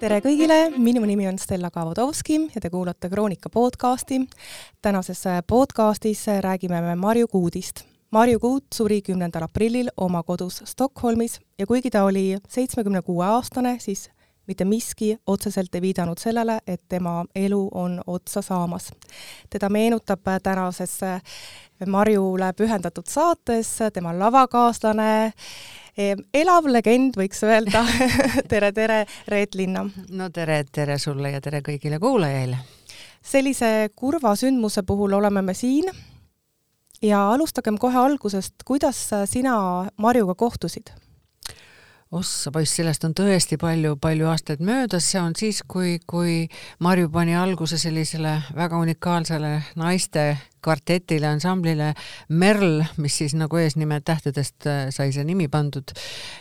tere kõigile, minu nimi on Stella Kavodovski ja te kuulate Kroonika podcasti. tänases podcastis räägime me Marju Kuudist. Marju Kuut suri kümnendal aprillil oma kodus Stockholmis ja kuigi ta oli seitsmekümne kuue aastane, siis mitte miski otseselt ei viidanud sellele, et tema elu on otsa saamas. teda meenutab tänases Marjule pühendatud saates tema lavakaaslane, elav legend, võiks öelda tere, tere, Reet Linna! no tere, tere sulle ja tere kõigile kuulajaile! sellise kurva sündmuse puhul oleme me siin ja alustagem kohe algusest, kuidas sina Marjuga kohtusid? Ossa poiss, sellest on tõesti palju-palju aastaid möödas, see on siis, kui, kui Marju pani alguse sellisele väga unikaalsele naiste kvartetile, ansamblile Merl, mis siis nagu eesnime tähtedest äh, sai see nimi pandud.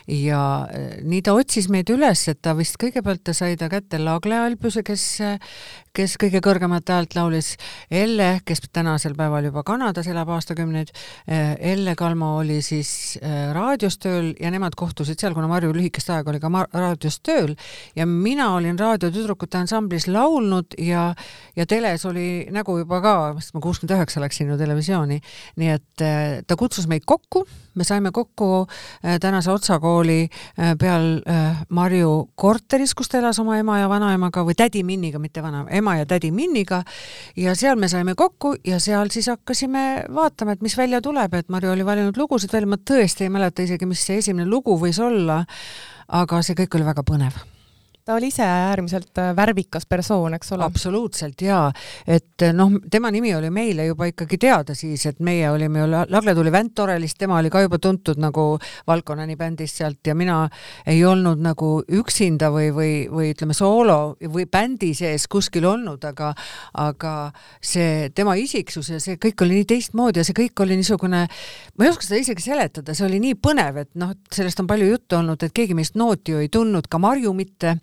ja äh, nii ta otsis meid üles, et ta vist kõigepealt ta sai ta kätte Lagle Albuse, kes, kes kõige kõrgemat häält laulis. Elle, kes tänasel päeval juba Kanadas elab aastakümneid, äh, Elle Kalmo oli siis raadios tööl ja nemad kohtusid seal, kuna Marju lühikest aega oli ka raadios tööl ja mina olin raadiotüdrukute ansamblis laulnud ja, ja teles oli nägu juba ka, sest ma kuuskümmend üheksa õnneks läksin ju televisiooni. nii et äh, ta kutsus meid kokku, me saime kokku äh, tänase Otsa kooli äh, peal Marju korteris, kus ta elas oma ema ja vanaemaga või tädi Minniga, mitte vana, ema ja tädi Minniga. ja seal me saime kokku ja seal siis hakkasime vaatama, et mis välja tuleb, et Marju oli valinud lugusid välja, ma tõesti ei mäleta isegi, mis see esimene lugu võis olla. aga see kõik oli väga põnev ta oli ise äärmiselt äh, värvikas persoon, eks ole? absoluutselt jaa, et äh, noh, tema nimi oli meile juba ikkagi teada siis, et meie olime ju, Lagle tuli Vent-Orelist, tema oli ka juba tuntud nagu Valkonani bändist sealt ja mina ei olnud nagu üksinda või, või, või ütleme, soolo või bändi sees kuskil olnud, aga aga see tema isiksus ja see kõik oli nii teistmoodi ja see kõik oli niisugune, ma ei oska seda isegi seletada, see oli nii põnev, et noh, sellest on palju juttu olnud, et keegi meist nooti ju ei tundnud, ka Marju mitte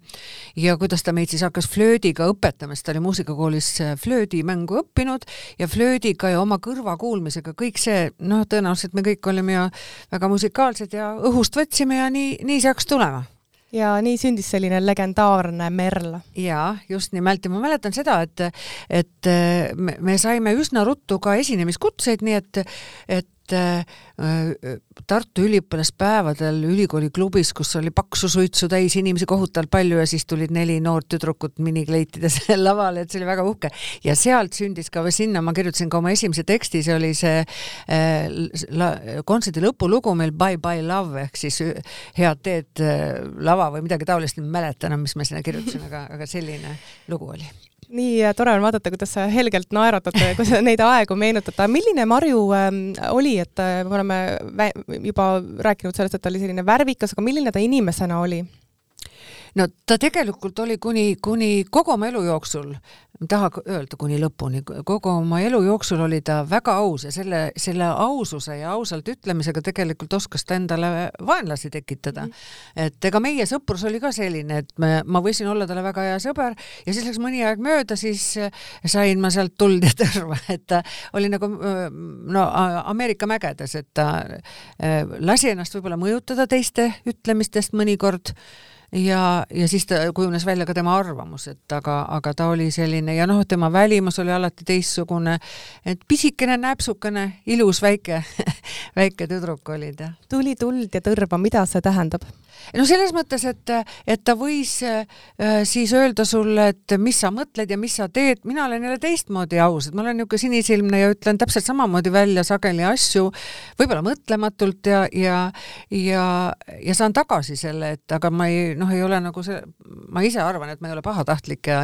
ja kuidas ta meid siis hakkas flöödiga õpetama, sest ta oli muusikakoolis äh, flöödimängu õppinud ja flöödiga ja oma kõrvakuulmisega kõik see, noh, tõenäoliselt me kõik olime ju väga musikaalsed ja õhust võtsime ja nii, nii see hakkas tulema ja nii sündis selline legendaarne Merl. jaa, just nimelt ja ma mäletan seda, et, et äh, me, me saime üsna ruttu ka esinemiskutseid, nii et, et Tartu üliõpilaspäevadel ülikooli klubis, kus oli paksu suitsu täis inimesi kohutavalt palju ja siis tulid neli noort tüdrukut minikleitides lavale, et see oli väga uhke. ja sealt sündis ka või sinna ma kirjutasin ka oma esimese teksti, see oli see äh, kontserdi lõpulugu meil Bye Bye Love ehk siis head teed äh, lava või midagi taolist, ei mäleta enam, mis ma sinna kirjutasin, aga, aga selline lugu oli nii äh, tore on vaadata, kuidas sa helgelt naeratad, kui sa neid aegu meenutad. milline Marju äh, oli, et äh, me oleme juba rääkinud sellest, et ta oli selline värvikas, aga milline ta inimesena oli? No ta tegelikult oli kuni, kuni kogu oma elu jooksul, ma ei taha öelda kuni lõpuni, kogu oma elu jooksul oli ta väga aus ja selle, selle aususe ja ausalt ütlemisega tegelikult oskas ta endale vaenlasi tekitada mm. -hmm. et ega meie sõprus oli ka selline, et me, ma võisin olla talle väga hea sõber ja siis läks mõni aeg mööda, siis sain ma sealt tuld ja tõrva, et ta oli nagu no Ameerika mägedes, et ta äh, lasi ennast võib-olla mõjutada teiste ütlemistest mõnikord ja, ja siis ta kujunes välja ka tema arvamus, et aga, aga ta oli selline ja noh, tema välimus oli alati teistsugune, et pisikene, näpsukene, ilus väike väike tüdruk oli ta. tuli tuld ja tõrva, mida see tähendab? No selles mõttes, et, et ta võis äh, siis öelda sulle, et mis sa mõtled ja mis sa teed, mina olen jälle teistmoodi aus, et ma olen niisugune sinisilmne ja ütlen täpselt samamoodi välja sageli asju, võib-olla mõtlematult ja, ja, ja, ja saan tagasi selle, et aga ma ei, noh, ei ole nagu see, ma ise arvan, et ma ei ole pahatahtlik ja,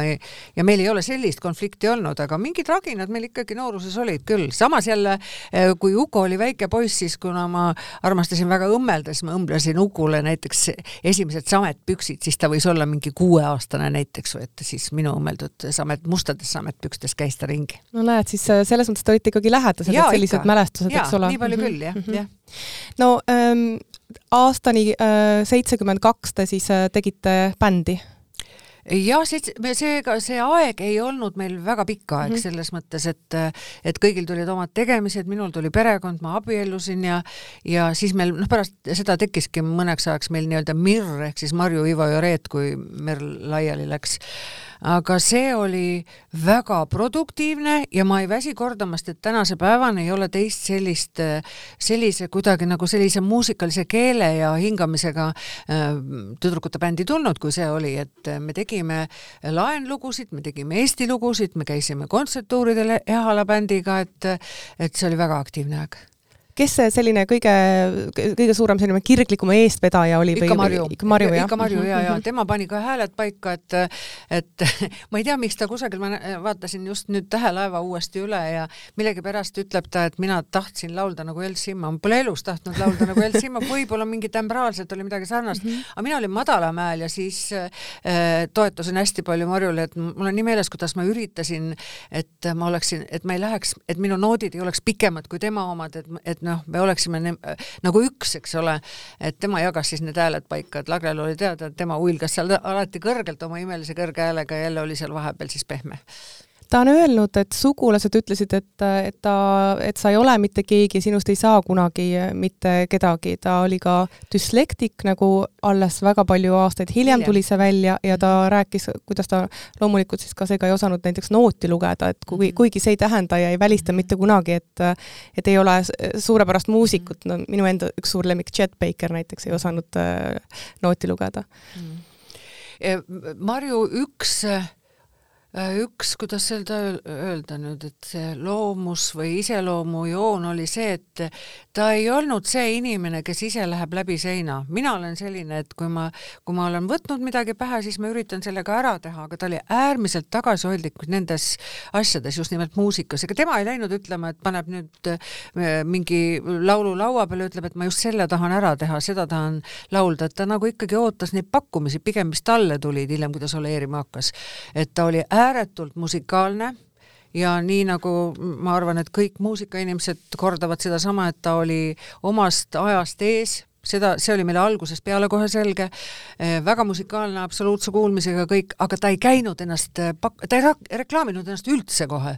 ja meil ei ole sellist konflikti olnud, aga mingid raginad meil ikkagi nooruses olid küll. samas jälle, äh, kui Uko oli väike poiss, siis kuna ma armastasin väga õmmelda, siis ma õmblesin Ukule näiteks esimesed sametpüksid, siis ta võis olla mingi kuueaastane näiteks, et siis minu õmmeldud samet, mustades sametpükstes käis ta ringi. no näed, siis äh, selles mõttes te olite ikkagi lähedased, et sellised ikka. mälestused, eks ole. nii palju küll, jah mm, -hmm. jah. no ähm, aastani äh, seitsekümmend kaks te siis äh, tegite bändi jah, see, seega see aeg ei olnud meil väga pikk aeg mm -hmm. selles mõttes, et et kõigil tulid omad tegemised, minul tuli perekond, ma abiellusin ja ja siis meil noh, pärast seda tekkiski mõneks ajaks meil nii-öelda MIR ehk siis Marju, Ivo ja Reet, kui Merl laiali läks aga see oli väga produktiivne ja ma ei väsi kordamast, et tänase päevani ei ole teist sellist, sellise kuidagi nagu sellise muusikalise keele ja hingamisega äh, tüdrukute bändi tulnud, kui see oli, et me tegime laenlugusid, me tegime Eesti lugusid, me käisime kontserttuuridel Ehala bändiga, et, et see oli väga aktiivne aeg kes see selline kõige, kõige suurem selline kirglikum eestvedaja oli? ikka Marju. ikka Marju, jah? ikka Marju ja, ja tema pani ka hääled paika, et et ma ei tea, miks ta kusagil, ma vaatasin just nüüd Tähelaeva uuesti üle ja millegipärast ütleb ta, et mina tahtsin laulda nagu Els Simma, ma pole elus tahtnud laulda nagu Els Simma, võib-olla mingi tembraalselt oli midagi sarnast mm, -hmm. aga mina olin Madalamäel ja siis äh, toetasin hästi palju Marjule, et mul on nii meeles, kuidas ma üritasin, et ma oleksin, et ma ei läheks, et minu noodid ei oleks pikemad kui tema omad, et, et noh, me oleksime nagu üks, eks ole, et tema jagas siis need hääled paika, et Lagrel oli teada, et tema huilgas seal alati kõrgelt oma imelise kõrge häälega ja jälle oli seal vahepeal siis pehme ta on öelnud, et sugulased ütlesid, et, et ta, et sa ei ole mitte keegi, sinust ei saa kunagi mitte kedagi, ta oli ka düslektik nagu alles väga palju aastaid hiljem, tuli see välja ja ta mhm. rääkis, kuidas ta loomulikult siis ka seega ei osanud näiteks nooti lugeda, et kui, mhm. kuigi see ei tähenda ja ei välista mhm. mitte kunagi, et et ei ole suurepärast muusikut, no minu enda üks suur lemmik, Chet Baker näiteks ei osanud äh, nooti lugeda mm.. Marju, üks äh, Äh, üks, kuidas öelda, öelda nüüd, et see loomus või iseloomujoon oli see, et ta ei olnud see inimene, kes ise läheb läbi seina. mina olen selline, et kui ma, kui ma olen võtnud midagi pähe, siis ma üritan sellega ära teha, aga ta oli äärmiselt tagasihoidlik nendes asjades, just nimelt muusikas, ega tema ei läinud ütlema, et paneb nüüd äh, mingi laulu laua peale, ütleb, et ma just selle tahan ära teha, seda tahan laulda, et ta nagu ikkagi ootas neid pakkumisi pigem, mis talle tulid hiljem, kui ta soleerima hakkas. et ta oli äärmiselt ääretult musikaalne ja nii nagu ma arvan, et kõik muusikainimesed kordavad sedasama, et ta oli omast ajast ees, seda, see oli meile algusest peale kohe selge, eh, väga musikaalne, absoluutse kuulmisega kõik, aga ta ei käinud ennast, ta ei reklaaminud ennast üldse kohe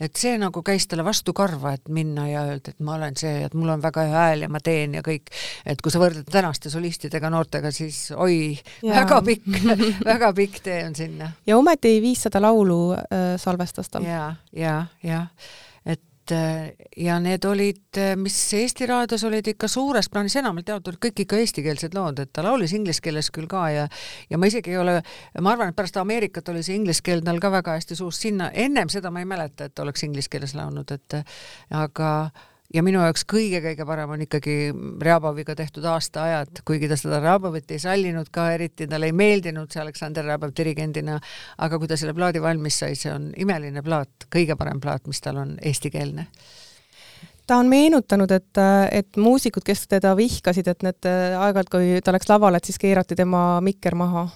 et see nagu käis talle vastu karva, et minna ja öelda, et ma olen see, et mul on väga hea hääl ja ma teen ja kõik. et kui sa võrdled tänaste solistidega, noortega, siis oi, väga pikk väga pikk tee on sinna. ja ometi viissada laulu äh, salvestas ta. ja, ja, ja et äh, ja need olid, äh, mis Eesti raadios olid ikka suures plaanis, enamalt jaolt olid kõik ikka eestikeelsed lood, et ta laulis inglise keeles küll ka ja ja ma isegi ei ole, ma arvan, et pärast Ameerikat oli see inglise keel tal ka väga hästi suus, sinna ennem seda ma ei mäleta, et oleks inglise keeles laulnud, et aga ja minu jaoks kõige-kõige parem on ikkagi Rjaboviga tehtud aastaajad, kuigi ta seda Rjabovit ei sallinud ka eriti, talle ei meeldinud see Aleksander Rjabov dirigendina, aga kui ta selle plaadi valmis sai, see on imeline plaat, kõige parem plaat, mis tal on, eestikeelne ta on meenutanud, et, et muusikud, kes teda vihkasid, et need aeg-ajalt, kui ta läks lavale, et siis keerati tema mikker maha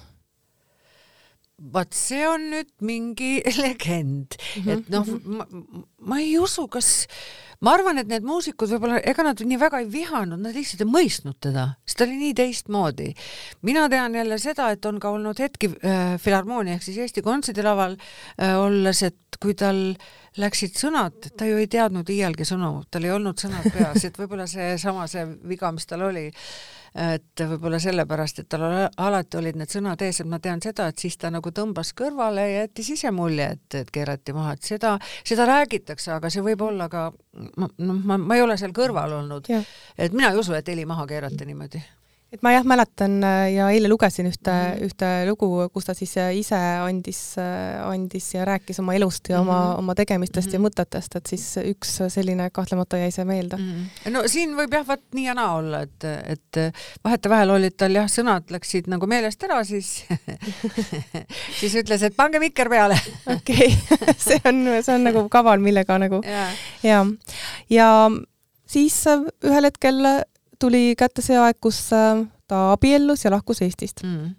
vaat see on nüüd mingi legend mm, -hmm. et noh, mhm. ma, ma ei usu, kas, ma arvan, et need muusikud võib-olla, ega nad nii väga ei vihanud, nad lihtsalt ei mõistnud teda, sest ta oli nii teistmoodi. mina tean jälle seda, et on ka olnud hetki äh, Filharmoonia ehk siis Eesti Kontserdilaval äh, olles, et kui tal läksid sõnad, ta ju ei teadnud iialgi sõnu, tal ei olnud sõnad peas, et võib-olla seesama see viga, mis tal oli. Et võib-olla sellepärast, et tal alati olid need sõnad ees, et ma tean seda, et siis ta nagu tõmbas kõrvale ja jättis ise mulje, et, et keerati maha, et seda, seda räägitakse, aga see võib olla ka, noh, ma, ma ei ole seal kõrval olnud. et mina ei usu, et heli maha keerati niimoodi et ma jah mäletan äh, ja eile lugesin ühte mm, -hmm. ühte lugu, kus ta siis äh, ise andis, äh, andis ja rääkis oma elust ja mm -hmm. oma, mhm. oma tegemistest mm -hmm. ja mõtetest, et siis üks selline kahtlemata jäi see meelde mm. -hmm. no siin võib jah, vaat nii ja naa olla, et, et vahetevahel olid tal jah, sõnad läksid nagu meelest ära, siis siis ütles, et pange mikker peale. okei, see on, see on nagu kaval, millega nagu ja, ja, ja siis ühel hetkel tuli kätte see aeg, kus äh, ta abiellus ja lahkus Eestist. Mm..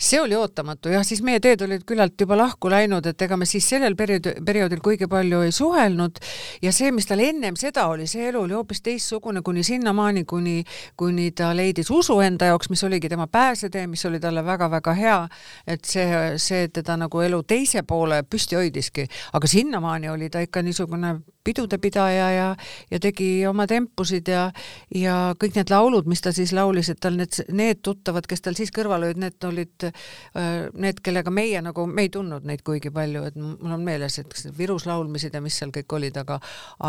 see oli ootamatu, jah, siis meie teed olid küllalt juba lahku läinud, et ega me siis sellel periood, perioodil kuigi palju ei suhelnud. Ja see, mis tal ennem seda oli, see elu oli hoopis teistsugune kuni sinnamaani, kuni, kuni ta leidis usu enda jaoks, mis oligi tema pääsetee, mis oli talle väga-väga hea, et see, see teda nagu elu teise poole püsti hoidiski, aga sinnamaani oli ta ikka niisugune pidude pidaja ja, ja tegi oma tempusid ja, ja kõik need laulud, mis ta siis laulis, et tal need, need tuttavad, kes tal siis kõrval olid, need olid äh, need, kellega meie nagu, me ei tundnud neid kuigi palju, et mul on meeles, et Virus laulmised ja mis seal kõik olid, aga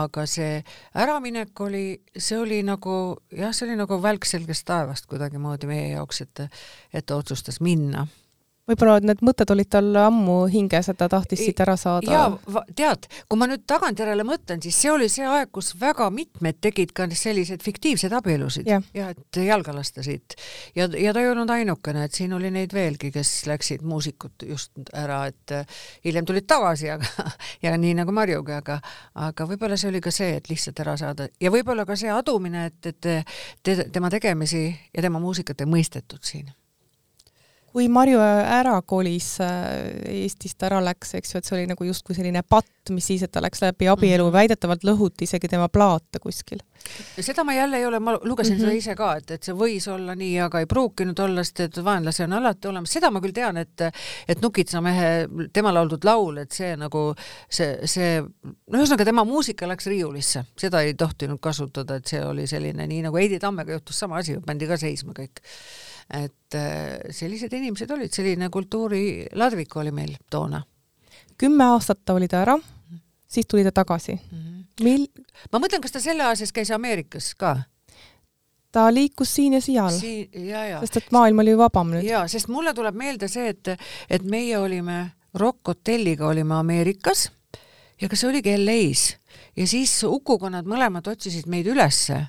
aga see äraminek oli, see oli nagu jah, see oli nagu välk selgest taevast kuidagimoodi meie jaoks, et et ta otsustas minna võib-olla need mõtted olid tal ammu hinges, et ta tahtis siit ära saada. jaa, tead, kui ma nüüd tagantjärele mõtlen, siis see oli see aeg, kus väga mitmed tegid ka selliseid fiktiivseid abielusid ja, ja et jalga lasta siit. ja, ja ta ei olnud ainukene, et siin oli neid veelgi, kes läksid muusikud just ära, et äh, hiljem tulid tagasi, aga ja nii nagu Marjugi, aga aga võib-olla see oli ka see, et lihtsalt ära saada ja võib-olla ka see adumine, et, et te, tema tegemisi ja tema muusikat ei mõistetud siin kui Marju ära kolis, äh, Eestist ära läks, eks ju, et see oli nagu justkui selline patt, mis siis, et ta läks läbi abielu mm, -hmm. väidetavalt lõhuti isegi tema plaate kuskil. seda ma jälle ei ole, ma lugesin mm -hmm. seda ise ka, et, et see võis olla nii, aga ei pruukinud olla, sest et vaenlasi on alati olemas, seda ma küll tean, et et Nukitsa mehe, tema lauldud laul, et see nagu see, see, no ühesõnaga tema muusika läks riiulisse, seda ei tohtinud kasutada, et see oli selline, nii nagu Heidi Tammega juhtus sama asi, pandi ka seisma kõik et äh, sellised inimesed olid, selline kultuuriladvik oli meil toona. kümme aastat ta oli ta ära, siis tuli ta tagasi mm. -hmm. Mil-? ma mõtlen, kas ta selle aja sees käis Ameerikas ka? ta liikus siin ja seal siin,. sest et maailm oli vabam nüüd. jaa, sest mulle tuleb meelde see, et, et meie olime Rock Hotelliga olime Ameerikas ja kas see oligi LA-s ja siis Ukuga nad mõlemad otsisid meid ülesse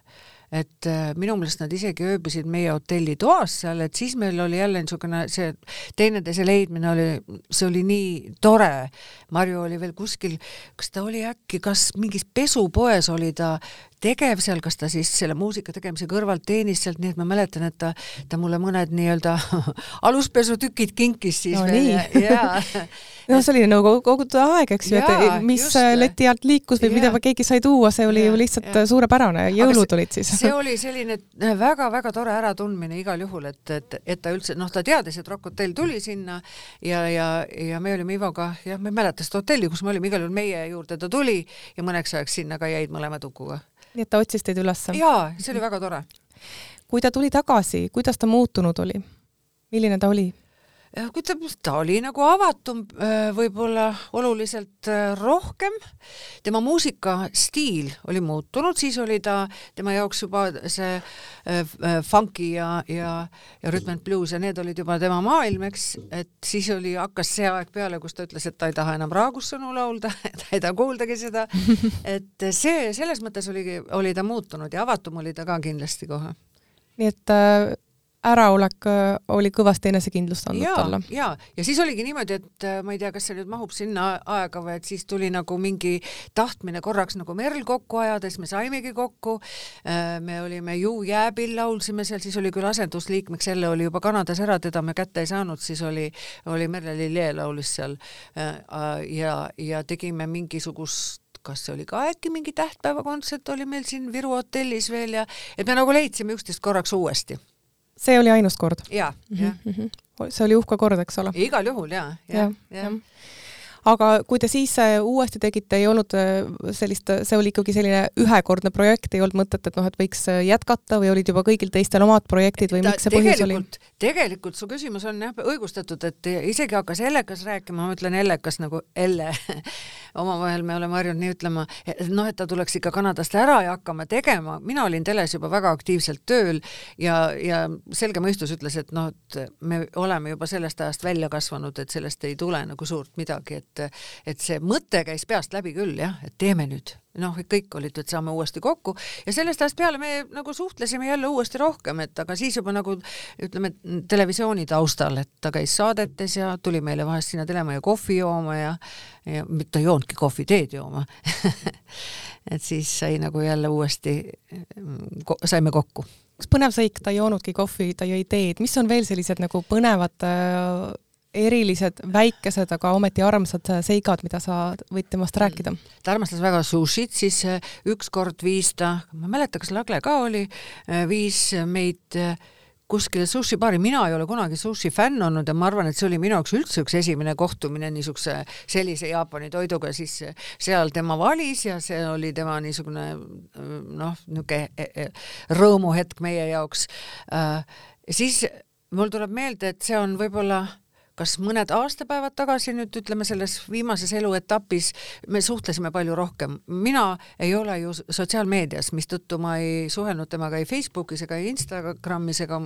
et äh, minu meelest nad isegi ööbisid meie hotellitoas seal, et siis meil oli jälle niisugune see teineteise leidmine oli, see oli nii tore. Marju oli veel kuskil, kas ta oli äkki, kas mingis pesupoes oli ta tegev seal, kas ta siis selle muusika tegemise kõrvalt teenis sealt, nii et ma mäletan, et ta, ta mulle mõned nii-öelda aluspesutükid kinkis siis no, veel no see oli nagu kogu aeg, eks ju, et mis just, leti alt liikus või ja. mida keegi sai tuua, see oli ju lihtsalt ja. suurepärane, jõulud olid siis. see oli selline väga-väga tore äratundmine igal juhul, et, et, et ta üldse, noh, ta teadis, et Rock Hotell tuli sinna ja, ja, ja me olime Ivoga, jah, ma ei mäleta seda hotelli, kus me olime, igal juhul meie juurde ta tuli ja mõneks ajaks sinna ka jäid mõlemad Ukuga nii et ta otsis teid üles? jaa, see oli väga tore. kui ta tuli tagasi, kuidas ta muutunud oli? milline ta oli? Kui ta, oli nagu avatum, äh, võib-olla oluliselt äh, rohkem. tema muusikastiil oli muutunud, siis oli ta tema jaoks juba see äh, funky ja, ja, ja rhythm and blues ja need olid juba tema maailm, eks, et siis oli, hakkas see aeg peale, kus ta ütles, et ta ei taha enam Raagussõnu laulda ta ei taha kuuldagi seda. et see, selles mõttes oligi, oli ta muutunud ja avatum oli ta ka kindlasti kohe. nii et äraolek äh, oli kõvasti enesekindlust andnud ja, talle. ja, ja siis oligi niimoodi, et äh, ma ei tea, kas see nüüd mahub sinna aega või et siis tuli nagu mingi tahtmine korraks nagu Merl kokku ajada, siis me saimegi kokku. Äh, me olime Ju jääbil, laulsime seal, siis oli küll asendusliikmeks, jälle oli juba Kanadas ära, teda me kätte ei saanud, siis oli, oli Merle Lillee laulis seal ja, ja tegime mingisugust kas see oli ka äkki mingi tähtpäevakontsert oli meil siin Viru hotellis veel ja et me nagu leidsime üksteist korraks uuesti see oli ainus kord? jaa, jah. Mhm, mhm. see oli uhke kord, eks ole? igal juhul jaa, jah, jah ja aga kui te siis äh, uuesti tegite, ei olnud äh, sellist, see oli ikkagi selline ühekordne projekt, ei olnud mõtet, et noh, et võiks äh, jätkata või olid juba kõigil teistel omad projektid või miks see põhjus oli? tegelikult su küsimus on jah õigustatud, et isegi hakkas Ellekas rääkima, ma ütlen Ellekas nagu Elle omavahel me oleme harjunud nii ütlema, et noh, et ta tuleks ikka Kanadast ära ja hakkama tegema, mina olin teles juba väga aktiivselt tööl ja, ja selge mõistus ütles, et noh, et me oleme juba sellest ajast välja kasvanud, et sellest ei tule nagu suurt midagi, et et et see mõte käis peast läbi küll jah, et teeme nüüd. Noh, kõik olid, et saame uuesti kokku. Ja sellest ajast peale me nagu suhtlesime jälle uuesti rohkem, et aga siis juba nagu ütleme televisiooni taustal, et ta käis saadetes ja tuli meile vahest sinna telemaja kohvi jooma ja, ja mitte ei joonudki kohvi, teed jooma. Et siis sai nagu jälle uuesti, saime kokku. üks põnev seik, ta ei joonudki kohvi, ta jõi teed, mis on veel sellised nagu põnevad äh erilised, väikesed, aga ometi armsad seigad, mida sa võid temast rääkida? ta armastas väga sushit, siis äh, ükskord viis ta, ma ei mäleta, kas Lagle ka oli, äh, viis meid äh, kuskile sushibaari, mina ei ole kunagi sushi fänn olnud ja ma arvan, et see oli minu jaoks üldse üks esimene kohtumine niisuguse sellise Jaapani toiduga, siis seal tema valis ja see oli tema niisugune noh, niisugune e, e, rõõmuhetk meie jaoks. siis mul tuleb meelde, et see on võib-olla kas mõned aastapäevad tagasi nüüd ütleme selles viimases eluetapis me suhtlesime palju rohkem. mina ei ole ju sotsiaalmeedias, mistõttu ma ei suhelnud temaga ei Facebookis ega Instagramis ega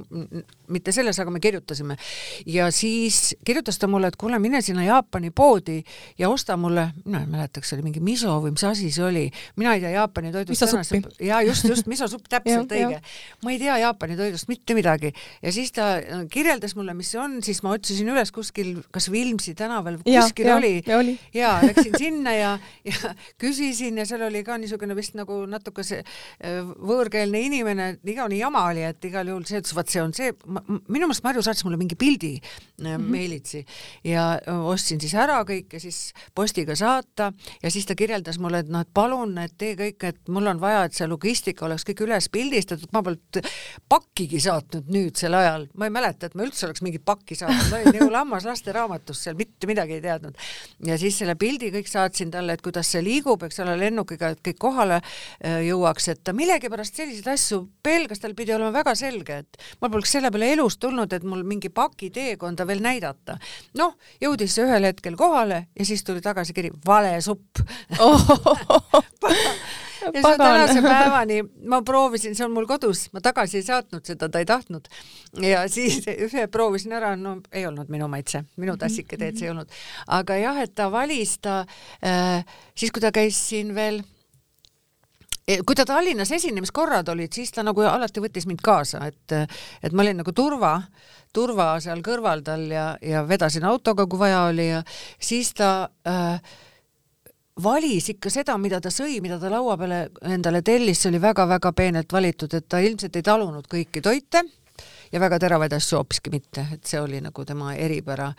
mitte selles, aga me kirjutasime. ja siis kirjutas ta mulle, et kuule, mine sinna Jaapani poodi ja osta mulle, mina ei mäleta, kas see oli mingi miso või mis asi see oli, mina ei tea Jaapani toidust ja just, just misosupp, täpselt õige. ma ei tea Jaapani toidust mitte midagi ja siis ta kirjeldas mulle, mis see on, siis ma otsisin üles kuskil, kas Vilmsi tänaval, kuskil ja, oli ja, oli. ja läksin sinna ja, ja küsisin ja seal oli ka niisugune vist nagu natuke see äh, võõrkeelne inimene, igavene jama oli, et igal juhul see ütles, vot see on see, minu meelest Marju saatis mulle mingi pildi mm -hmm. meilitsi ja ostsin siis ära kõik ja siis postiga saata ja siis ta kirjeldas mulle, et noh, et palun, et tee kõik, et mul on vaja, et see logistika oleks kõik üles pildistatud, ma polnud pakkigi saatnud nüüd sel ajal, ma ei mäleta, et ma üldse oleks mingit pakki saatnud, ma olin nagu lammas lasteraamatust, seal mitte midagi ei teadnud. ja siis selle pildi kõik saatsin talle, et kuidas see liigub, eks ole, lennukiga, et kõik kohale äh, jõuaks, et ta millegipärast selliseid asju pelgas, tal pidi olema väga selge, et mul poleks selle peale elus tulnud, et mul mingi paki teekonda veel näidata. noh, jõudis ühel hetkel kohale ja siis tuli tagasi kiri, vale supp oh. ja see on tänase päevani, ma proovisin, see on mul kodus, ma tagasi ei saatnud seda, ta ei tahtnud. ja siis ühe proovisin ära, no ei olnud minu maitse, minu mhm, tassiketeed see ei olnud. aga jah, et ta valis ta äh, siis, kui ta käis siin veel e, kui ta Tallinnas esinemiskorrad olid, siis ta nagu alati võttis mind kaasa, et, et ma olin nagu turva, turva seal kõrval tal ja, ja vedasin autoga, kui vaja oli ja siis ta äh, valis ikka seda, mida ta sõi, mida ta laua peale endale tellis, see oli väga-väga peenelt valitud, et ta ilmselt ei talunud kõiki toite ja väga teravaid asju hoopiski mitte, et see oli nagu tema eripära.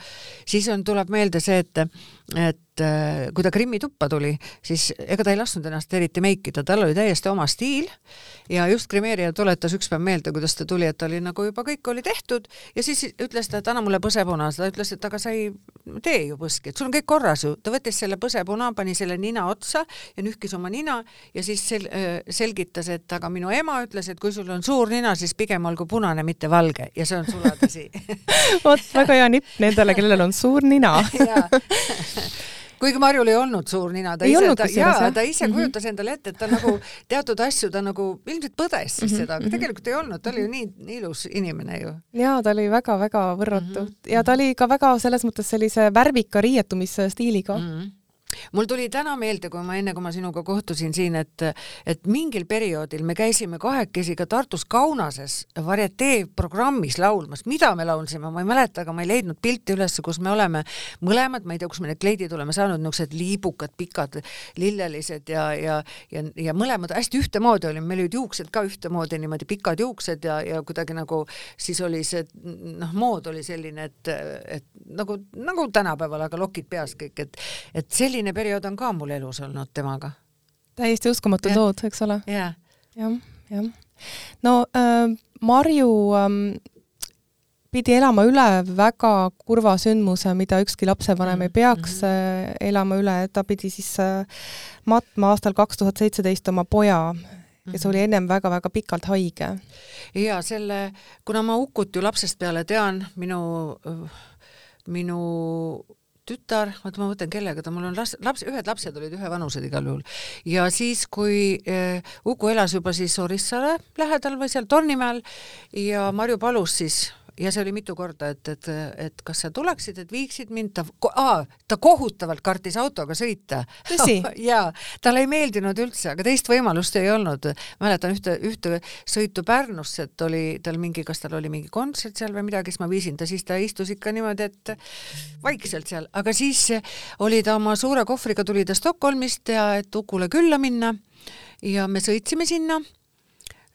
siis on, tuleb meelde see, et, et äh, kui ta Krimmi tuppa tuli, siis ega ta ei lasknud ennast eriti meikida, tal oli täiesti oma stiil ja just grimeerija tuletas üks päev meelde, kuidas ta tuli, et ta oli nagu juba kõik oli tehtud ja siis ütles ta, et anna mulle põsepuna, ta ütles, et aga sa ei tee ju põski, et sul on kõik korras ju. ta võttis selle põsepuna, pani selle nina otsa ja nühkis oma nina ja siis sel-, äh, selgitas, et aga minu ema ütles, et kui sul on suur nina, siis pigem olgu punane, mitte valge. Ja see on sulatõsi vot väga hea nipp nendele, kellel on suur nina kuigi Marjul ei olnud suur nina, ta ei ise, ta, jaa, ta ise mm -hmm. kujutas endale ette, et ta nagu teatud asju ta nagu ilmselt põdes siis mm -hmm. seda, aga mhm. tegelikult ei olnud, ta oli ju nii, nii ilus inimene ju. jaa, ta oli väga-väga võrratu mm -hmm. ja ta oli ka väga selles mõttes sellise värvika riietumisstiiliga mm. -hmm mul tuli täna meelde, kui ma enne, kui ma sinuga kohtusin siin, et, et mingil perioodil me käisime kahekesi ka Tartus Kaunases varietee programmis laulmas, mida me laulsime, ma ei mäleta, aga ma ei leidnud pilti üles, kus me oleme mõlemad, ma ei tea, kus me need kleidid oleme saanud, niisugused liibukad, pikad, lillelised ja, ja, ja, ja mõlemad hästi ühtemoodi olime, meil olid juuksed ka ühtemoodi, niimoodi pikad juuksed ja, ja kuidagi nagu siis oli see noh, mood oli selline, et, et nagu, nagu tänapäeval, aga lokid peas kõik, et, et selline selline periood on ka mul elus olnud temaga. täiesti uskumatud lood, eks ole ja.. jah, jah. no äh, Marju ähm, pidi elama üle väga kurva sündmuse, mida ükski lapsevanem mm -hmm. ei peaks äh, elama üle, ta pidi siis äh, matma aastal kaks tuhat seitseteist oma poja, kes oli mhm. ennem väga-väga pikalt haige. ja selle, kuna ma Ukut ju lapsest peale tean, minu, minu tütar, oota ma mõtlen, kellega ta, mul on las-, laps, ühed lapsed olid ühevanused igal juhul. ja siis, kui äh, Uku elas juba siis Orissaare lähedal või seal Tornimäel ja Marju palus siis ja see oli mitu korda, et, et, et kas sa tuleksid, et viiksid mind, ta ah,, ta kohutavalt kartis autoga sõita. jaa, talle ei meeldinud üldse, aga teist võimalust ei olnud. mäletan ühte, ühte sõitu Pärnusse, et oli tal mingi, kas tal oli mingi kontsert seal või midagi, siis ma viisin ta, siis ta istus ikka niimoodi, et vaikselt seal, aga siis oli ta oma suure kohvriga, tuli ta Stockholmist ja et Ukule külla minna ja me sõitsime sinna,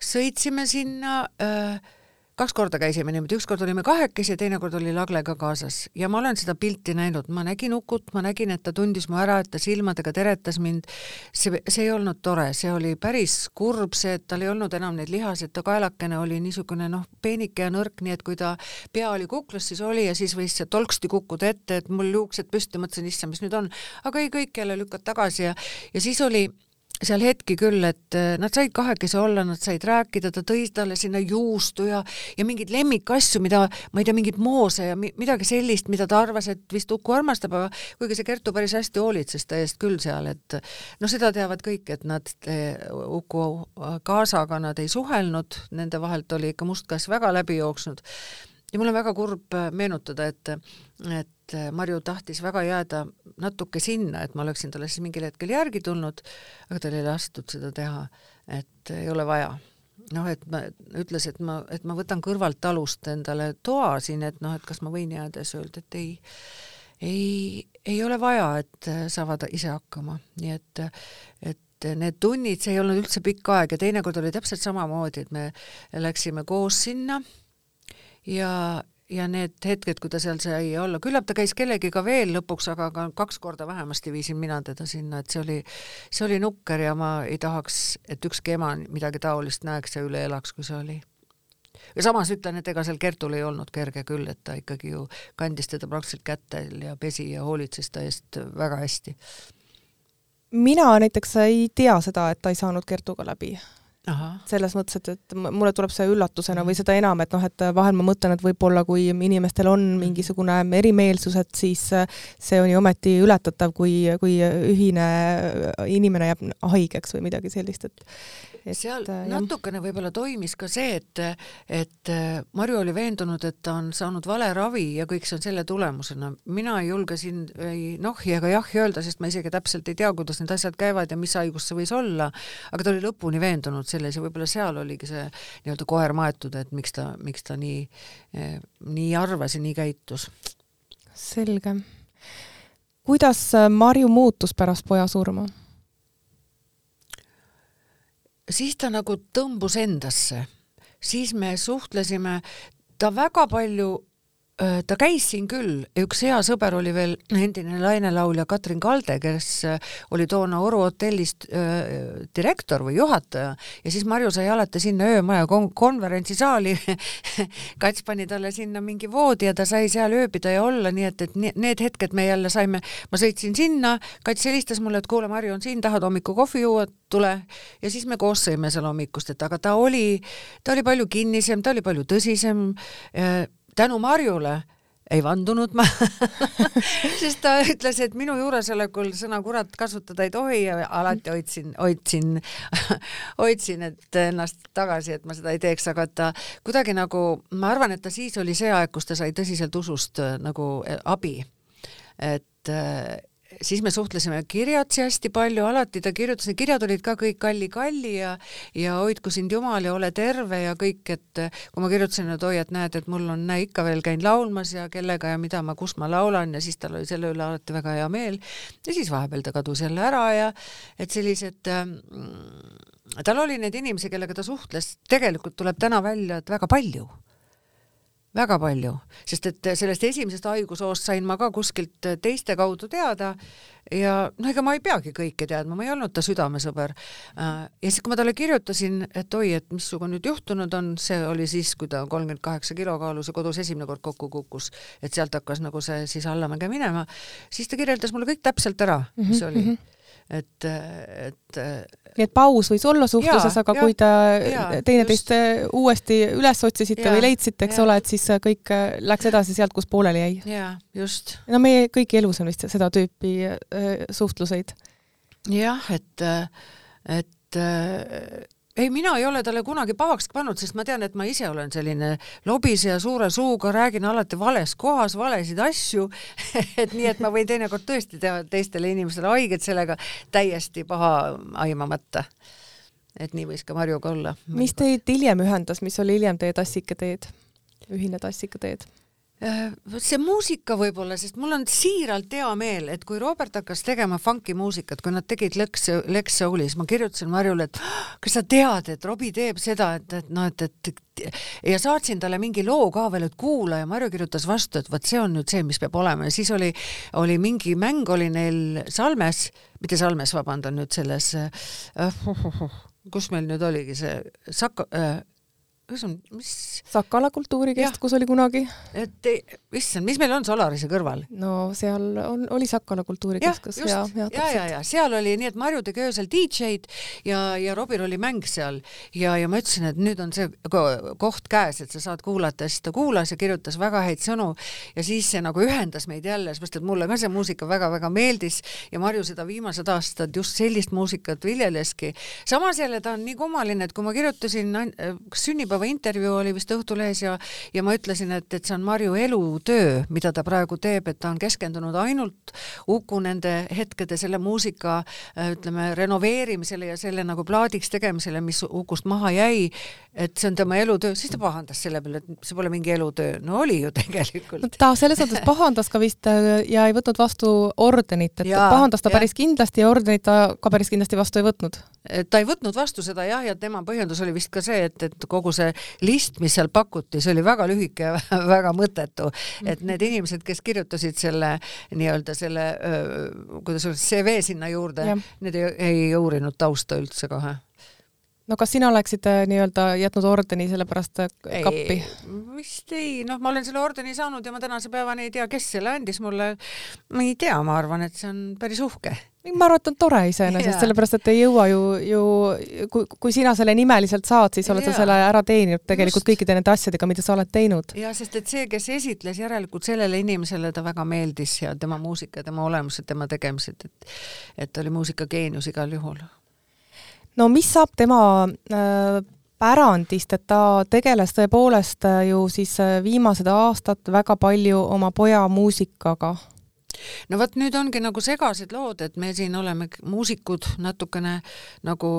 sõitsime sinna äh, kaks korda käisime niimoodi, ükskord olime kahekesi ja teine kord oli Lagle ka kaasas. Ja ma olen seda pilti näinud, ma nägin Ukut, ma nägin, et ta tundis mu ära, et ta silmadega teretas mind. see, see ei olnud tore, see oli päris kurb, see, et tal ei olnud enam neid lihaseid, ta kaelakene oli niisugune noh, peenike ja nõrk, nii et kui ta pea oli kuklas, siis oli ja siis võis see tolksti kukkuda ette, et mul juuksed püsti, mõtlesin, issand, mis nüüd on, aga ei, kõik jälle lükkad tagasi ja, ja siis oli seal hetki küll, et äh, nad said kahekesi olla, nad said rääkida, ta tõi talle sinna juustu ja, ja mingeid lemmikasju, mida, ma ei tea, mingit moose ja mi midagi sellist, mida ta arvas, et vist Uku armastab, aga kuigi see Kertu päris hästi hoolitses ta eest küll seal, et noh, seda teavad kõik, et nad äh, Uku kaasaga nad ei suhelnud, nende vahelt oli ikka must kass väga läbi jooksnud. Ja mul on väga kurb äh, meenutada, et, et Marju tahtis väga jääda natuke sinna, et ma oleksin talle siis mingil hetkel järgi tulnud, aga tal ei lastud seda teha, et ei ole vaja. noh, et ma, ütles, et ma, et ma võtan kõrvalt talust endale toa siin, et noh, et kas ma võin jääda, siis öeldi, et ei, ei, ei ole vaja, et saavad ise hakkama, nii et, et need tunnid, see ei olnud üldse pikk aeg ja teinekord oli täpselt samamoodi, et me läksime koos sinna ja, ja need hetked, kui ta seal sai olla, küllap ta käis kellegiga veel lõpuks, aga ka kaks korda vähemasti viisin mina teda sinna, et see oli, see oli nukker ja ma ei tahaks, et ükski ema midagi taolist näeks ja üle elaks, kui see oli. ja samas ütlen, et ega seal Kertul ei olnud kerge küll, et ta ikkagi ju kandis teda praktiliselt kätel ja pesi ja hoolitses ta eest väga hästi. mina näiteks ei tea seda, et ta ei saanud Kertuga läbi Aha. selles mõttes, et, et mulle tuleb see üllatusena või seda enam, et noh, et vahel ma mõtlen, et võib-olla kui inimestel on mhm. mingisugune erimeelsus, et siis see on ju ometi ületatav, kui, kui ühine inimene jääb haigeks või midagi sellist, et et seal jah. natukene võib-olla toimis ka see, et, et Marju oli veendunud, et ta on saanud vale ravi ja kõik see on selle tulemusena. mina ei julge siin ei nohhi ega jahhi öelda, sest ma isegi täpselt ei tea, kuidas need asjad käivad ja mis haigus see võis olla, aga ta oli lõpuni veendunud selles ja võib-olla seal oligi see nii-öelda koer maetud, et miks ta, miks ta nii, nii arvas ja nii käitus. selge. kuidas Marju muutus pärast poja surma? siis ta nagu tõmbus endasse, siis me suhtlesime, ta väga palju ta käis siin küll, üks hea sõber oli veel endine lainelaulja Katrin Kalde, kes äh, oli toona Oru hotellis äh, direktor või juhataja. Ja siis Marju sai alati sinna öömaja kon konverentsisaali. Kats pani talle sinna mingi voodi ja ta sai seal ööbida ja olla, nii et, et need hetked me jälle saime, ma sõitsin sinna, Kats helistas mulle, et kuule, Marju on siin, tahad hommikul kohvi juua, tule. Ja siis me koos sõime seal hommikust, et aga ta oli, ta oli palju kinnisem, ta oli palju tõsisem tänu Marjule ei vandunud ma sest ta ütles, et minu juuresolekul sõna kurat kasutada ei tohi ja alati hoidsin, hoidsin, hoidsin, et ennast tagasi, et ma seda ei teeks, aga ta kuidagi nagu, ma arvan, et ta siis oli see aeg, kus ta sai tõsiselt usust nagu abi. et siis me suhtlesime kirjatsi hästi palju, alati ta kirjutas, need kirjad olid ka kõik kalli-kalli ja ja hoidku sind Jumal ja ole terve ja kõik, et kui ma kirjutasin, et oi, et näed, et mul on, näe, ikka veel käin laulmas ja kellega ja mida ma, kus ma laulan ja siis tal oli selle üle alati väga hea meel. ja siis vahepeal ta kadus jälle ära ja et sellised äh, tal oli neid inimesi, kellega ta suhtles, tegelikult tuleb täna välja, et väga palju väga palju, sest et sellest esimesest haigushoost sain ma ka kuskilt teiste kaudu teada ja noh, ega ma ei peagi kõike teadma, ma ei olnud ta südamesõber. ja siis, kui ma talle kirjutasin, et oi, et mis sinuga nüüd juhtunud on, see oli siis, kui ta kolmkümmend kaheksa kilo kaalus ja kodus esimene kord kokku kukkus, et sealt hakkas nagu see siis allamäge minema, siis ta kirjeldas mulle kõik täpselt ära, mis oli mm. -hmm et, et nii et paus võis olla suhtluses, aga ja, kui te teineteist uuesti üles otsisite ja, või leidsite, eks ja. ole, et siis kõik läks edasi sealt, kus pooleli jäi. jaa, just. no meie kõigi elus on vist seda tüüpi äh, suhtluseid. jah, et, et ei, mina ei ole talle kunagi pahaks pannud, sest ma tean, et ma ise olen selline lobiseja suure suuga, räägin alati vales kohas valesid asju et nii, et ma võin teinekord tõesti teha teistele inimestele haiget sellega täiesti paha aimamata. et nii võis ka Marjuga olla. mis teid hiljem ühendas, mis oli hiljem teie tassikateed, ühine tassikateed? Äh, see muusika võib-olla, sest mul on siiralt hea meel, et kui Robert hakkas tegema funky muusikat, kui nad tegid Lex, Lex Soulis, ma kirjutasin Marjule, et kas sa tead, et Robbie teeb seda, et, et noh, et, et ja saatsin talle mingi loo ka veel, et kuula ja Marju kirjutas vastu, et vot see on nüüd see, mis peab olema. Ja siis oli, oli mingi mäng oli neil Salmes, mitte Salmes, vabandan nüüd selles äh,, kus meil nüüd oligi see Saka äh,, on, mis? Sakala kultuurikeskus oli kunagi. et issand, mis meil on Solarise kõrval? no seal on, oli Sakala kultuurikeskus ja, ja, ja, ja, ja, ja seal oli nii, et Marju tegi öösel DJ-d ja, ja Robil oli mäng seal ja, ja ma ütlesin, et nüüd on see koht käes, et sa saad kuulata ja siis ta kuulas ja kirjutas väga häid sõnu ja siis see nagu ühendas meid jälle, seepärast et mulle ka see muusika väga-väga meeldis ja Marju seda viimased aastad just sellist muusikat viljeleski. samas jälle ta on nii kummaline, et kui ma kirjutasin, kas sünnipäeva päeva intervjuu oli vist Õhtulehes ja, ja ma ütlesin, et, et see on Marju elutöö, mida ta praegu teeb, et ta on keskendunud ainult Uku nende hetkede selle muusika ütleme renoveerimisele ja selle nagu plaadiks tegemisele, mis Ukust maha jäi, et see on tema elutöö, siis ta pahandas selle peale, et see pole mingi elutöö. no oli ju tegelikult no,. ta selles mõttes pahandas ka vist äh, ja ei võtnud vastu ordenit, et ja, pahandas ta ja. päris kindlasti ja ordenit ta ka päris kindlasti vastu ei võtnud. ta ei võtnud vastu seda jah, ja tema põhjendus oli vist ka see, et, et kogu see list, mis seal pakuti, see oli väga lühike ja väga mõttetu, et mhm. need inimesed, kes kirjutasid selle nii-öelda selle, kuidas öelda, CV sinna juurde, need ei, ei uurinud tausta üldse kohe no kas sina oleksid äh, nii-öelda jätnud ordeni sellepärast äh, kappi? vist ei, noh, ma olen selle ordeni saanud ja ma tänase päevani ei tea, kes selle andis mulle. ma ei tea, ma arvan, et see on päris uhke ma arvan, et on tore iseenesest, sellepärast et ei jõua ju, ju kui, kui sina selle nimeliselt saad, siis oled ja. sa selle ära teeninud tegelikult Just. kõikide nende asjadega, mida sa oled teinud. ja sest et see, kes esitles, järelikult sellele inimesele ta väga meeldis ja tema muusika, tema olemused, tema tegemised, et et ta oli muusikageenius igal juhul no mis saab tema äh, pärandist, et ta tegeles tõepoolest äh, ju siis äh, viimased aastad väga palju oma poja muusikaga? No vot, nüüd ongi nagu segased lood, et me siin oleme muusikud natukene nagu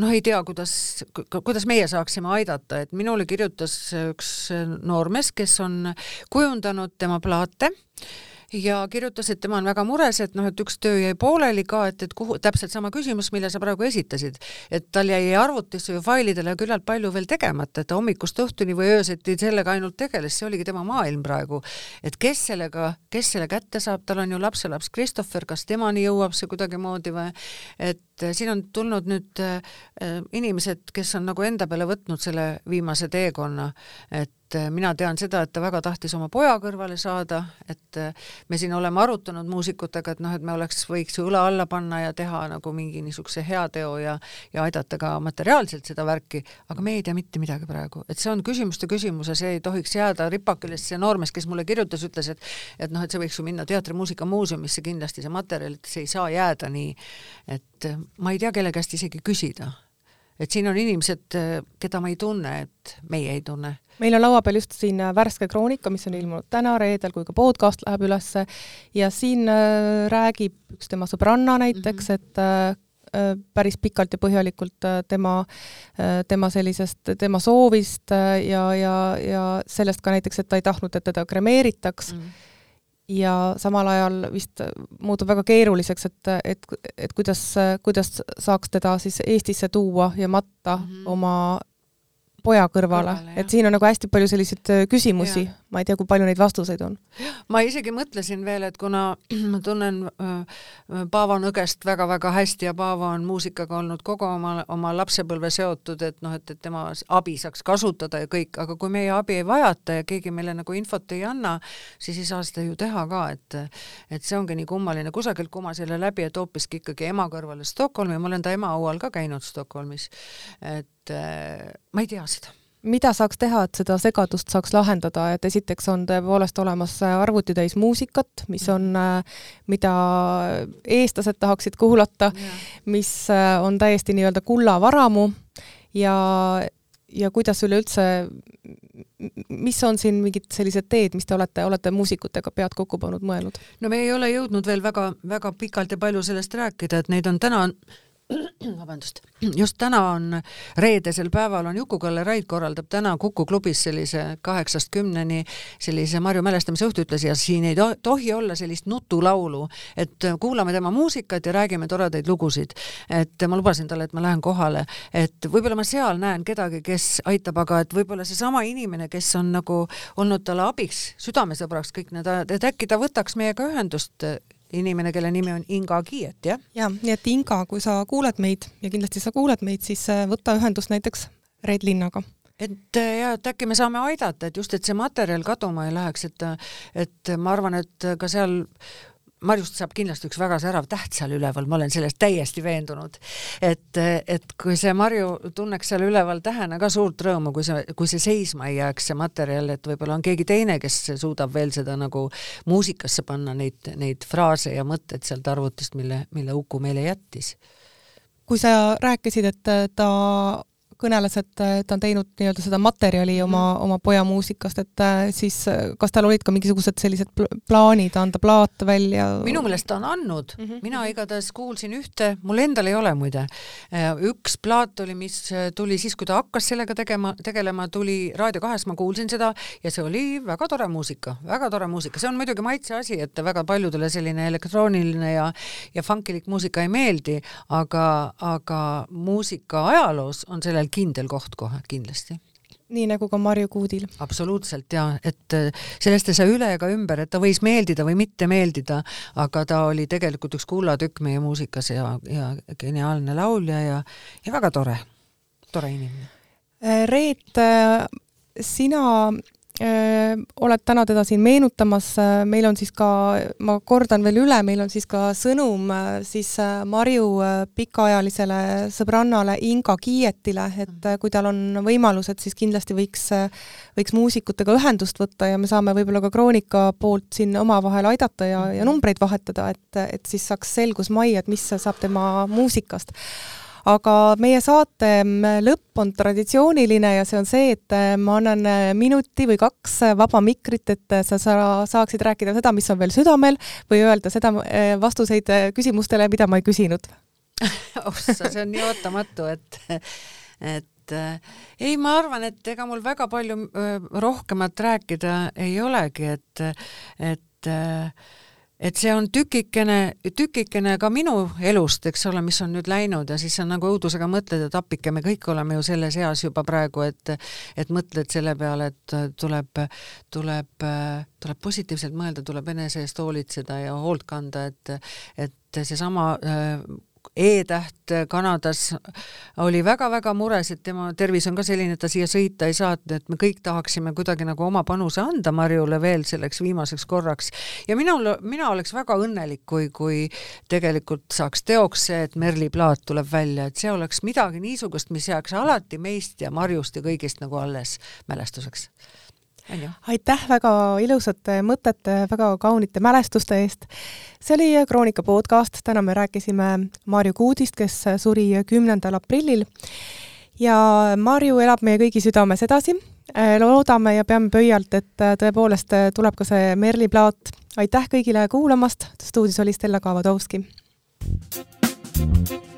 noh, ei tea, kuidas, kuidas meie saaksime aidata, et minule kirjutas üks noormees, kes on kujundanud tema plaate ja kirjutas, et tema on väga mures, et noh, et üks töö jäi pooleli ka, et, et kuhu, täpselt sama küsimus, mille sa praegu esitasid, et tal jäi arvutisse või failidele küllalt palju veel tegemata, et ta hommikust õhtuni või öösiti sellega ainult tegeles, see oligi tema maailm praegu. et kes sellega, kes selle kätte saab, tal on ju lapselaps Christopher, kas temani jõuab see kuidagimoodi või? Et siin on tulnud nüüd äh, inimesed, kes on nagu enda peale võtnud selle viimase teekonna, et et äh, mina tean seda, et ta väga tahtis oma poja kõrvale saada, et äh, me siin oleme arutanud muusikutega, et noh, et me oleks, võiks õla alla panna ja teha nagu mingi niisuguse heateo ja ja aidata ka materiaalselt seda värki, aga me ei tea mitte midagi praegu, et see on küsimuste küsimus ja see ei tohiks jääda ripakile, sest see noormees, kes mulle kirjutas, ütles, et et noh, et see võiks ju minna Teatrimuusikamuuseumisse kindlasti, see materjal, et see ei saa jääda nii, et ma ei tea, kelle käest isegi küsida et siin on inimesed, keda ma ei tunne, et meie ei tunne. meil on laua peal just siin äh, värske kroonika, mis on ilmunud täna reedel, kui ka podcast läheb ülesse ja siin äh, räägib üks tema sõbranna näiteks mm, -hmm. et äh, päris pikalt ja põhjalikult tema, tema sellisest, tema soovist ja, ja, ja sellest ka näiteks, et ta ei tahtnud, et teda kremeeritaks mm. -hmm ja samal ajal vist muutub väga keeruliseks, et, et, et kuidas, kuidas saaks teda siis Eestisse tuua ja matta mm -hmm. oma poja kõrvale, kõrvale, et siin on nagu hästi palju selliseid äh, küsimusi, ma ei tea, kui palju neid vastuseid on. ma isegi mõtlesin veel, et kuna ma tunnen äh, Paavo Nõgest väga-väga hästi ja Paavo on muusikaga olnud kogu oma, oma lapsepõlve seotud, et noh, et, et tema abi saaks kasutada ja kõik, aga kui meie abi ei vajata ja keegi meile nagu infot ei anna, siis ei saa seda ju teha ka, et et see ongi nii kummaline, kusagilt kumas jälle läbi, et hoopiski ikkagi ema kõrvale Stockholmi, ma olen ta ema haual ka käinud Stockholmis, et äh, ma ei tea seda mida saaks teha, et seda segadust saaks lahendada, et esiteks on tõepoolest olemas arvutitäis muusikat, mis on, äh, mida eestlased tahaksid kuulata, mis äh, on täiesti nii-öelda kullavaramu. Ja, ja kuidas üleüldse, mis on siin mingid sellised teed, mis te olete, olete muusikutega pead kokku pannud, mõelnud? no me ei ole jõudnud veel väga, väga pikalt ja palju sellest rääkida, et neid on täna vabandust, just täna on reedesel päeval on Juku-Kalle Raid korraldab täna Kuku klubis sellise kaheksast kümneni sellise Marju mälestamise õhtuütlasi ja siin ei tohi olla sellist nutulaulu, et kuulame tema muusikat ja räägime toredaid lugusid. et ma lubasin talle, et ma lähen kohale, et võib-olla ma seal näen kedagi, kes aitab, aga et võib-olla seesama inimene, kes on nagu olnud talle abiks, südamesõbraks kõik need ajad, et äkki ta võtaks meiega ühendust inimene, kelle nimi on Inga Kiiet, jah? jah, nii et Inga, kui sa kuuled meid ja kindlasti sa kuuled meid, siis äh, võta ühendust näiteks Red Linnaga et äh, ja et äkki me saame aidata, et just, et see materjal kaduma ei läheks, et et ma arvan, et ka seal Marjust saab kindlasti üks väga särav täht seal üleval, ma olen selles täiesti veendunud. et, et kui see Marju tunneks seal üleval tähena ka suurt rõõmu, kui see, kui see seisma ei jääks, see materjal, et võib-olla on keegi teine, kes suudab veel seda nagu muusikasse panna, neid, neid fraase ja mõtteid sealt arvutist, mille, mille Uku meile jättis. kui sa rääkisid, et ta kõneles, et ta on teinud nii-öelda seda materjali oma, mhm. oma poja muusikast, et äh, siis äh, kas tal olid ka mingisugused sellised plaanid anda plaat välja? minu meelest ta on andnud mm, -hmm. mina igatahes kuulsin ühte, mul endal ei ole muide, äh, üks plaat oli, mis tuli siis, kui ta hakkas sellega tegema, tegelema, tuli Raadio kahes, ma kuulsin seda ja see oli väga tore muusika, väga tore muusika, see on muidugi maitse asi, et väga paljudele selline elektrooniline ja ja funkilik muusika ei meeldi, aga, aga muusika ajaloos on sellel kindel koht kohe kindlasti nii nagu ka Marju Kuudil. absoluutselt ja et äh, sellest ei saa üle ega ümber, et ta võis meeldida või mitte meeldida, aga ta oli tegelikult üks kullatükk meie muusikas ja, ja geniaalne laulja ja, ja väga tore, tore inimene. Äh, Reet, äh, sina oled täna teda siin meenutamas, meil on siis ka, ma kordan veel üle, meil on siis ka sõnum siis Marju pikaajalisele sõbrannale Inga Kiietile, et kui tal on võimalused, siis kindlasti võiks, võiks muusikutega ühendust võtta ja me saame võib-olla ka Kroonika poolt siin omavahel aidata ja, ja numbreid vahetada, et, et siis saaks selgus majja, et mis saab tema muusikast aga meie saate lõpp on traditsiooniline ja see on see, et äh, ma annan äh, minuti või kaks äh, vaba mikrit, et sa, sa saaksid rääkida seda, mis on veel südamel või öelda seda vastuseid küsimustele, mida ma ei küsinud. Ossa, see on nii ootamatu, et, et ei, ma arvan, et ega mul väga palju rohkemat rääkida ei olegi, et, et et see on tükikene, tükikene ka minu elust, eks ole, mis on nüüd läinud ja siis sa nagu õudusega mõtled, et appike, me kõik oleme ju selles eas juba praegu, et et mõtled selle peale, et tuleb, tuleb, tuleb positiivselt mõelda, tuleb enese eest hoolitseda ja hoolt kanda, et et seesama E-täht Kanadas oli väga-väga mures, et tema tervis on ka selline, et ta siia sõita ei saa, et me kõik tahaksime kuidagi nagu oma panuse anda Marjule veel selleks viimaseks korraks. ja minul, mina oleks väga õnnelik, kui, kui tegelikult saaks teoks see, et Merli plaat tuleb välja, et see oleks midagi niisugust, mis jääks alati meist ja Marjust ja kõigist nagu alles mälestuseks aitäh väga ilusate mõtete, väga kaunite mälestuste eest. see oli Kroonika podcast, täna me rääkisime Marju Kuudist, kes suri kümnendal aprillil. ja Marju elab meie kõigi südames edasi. loodame ja peame pöialt, et tõepoolest tuleb ka see Merli plaat. aitäh kõigile kuulamast, stuudios oli Stella Kavadovski. thank you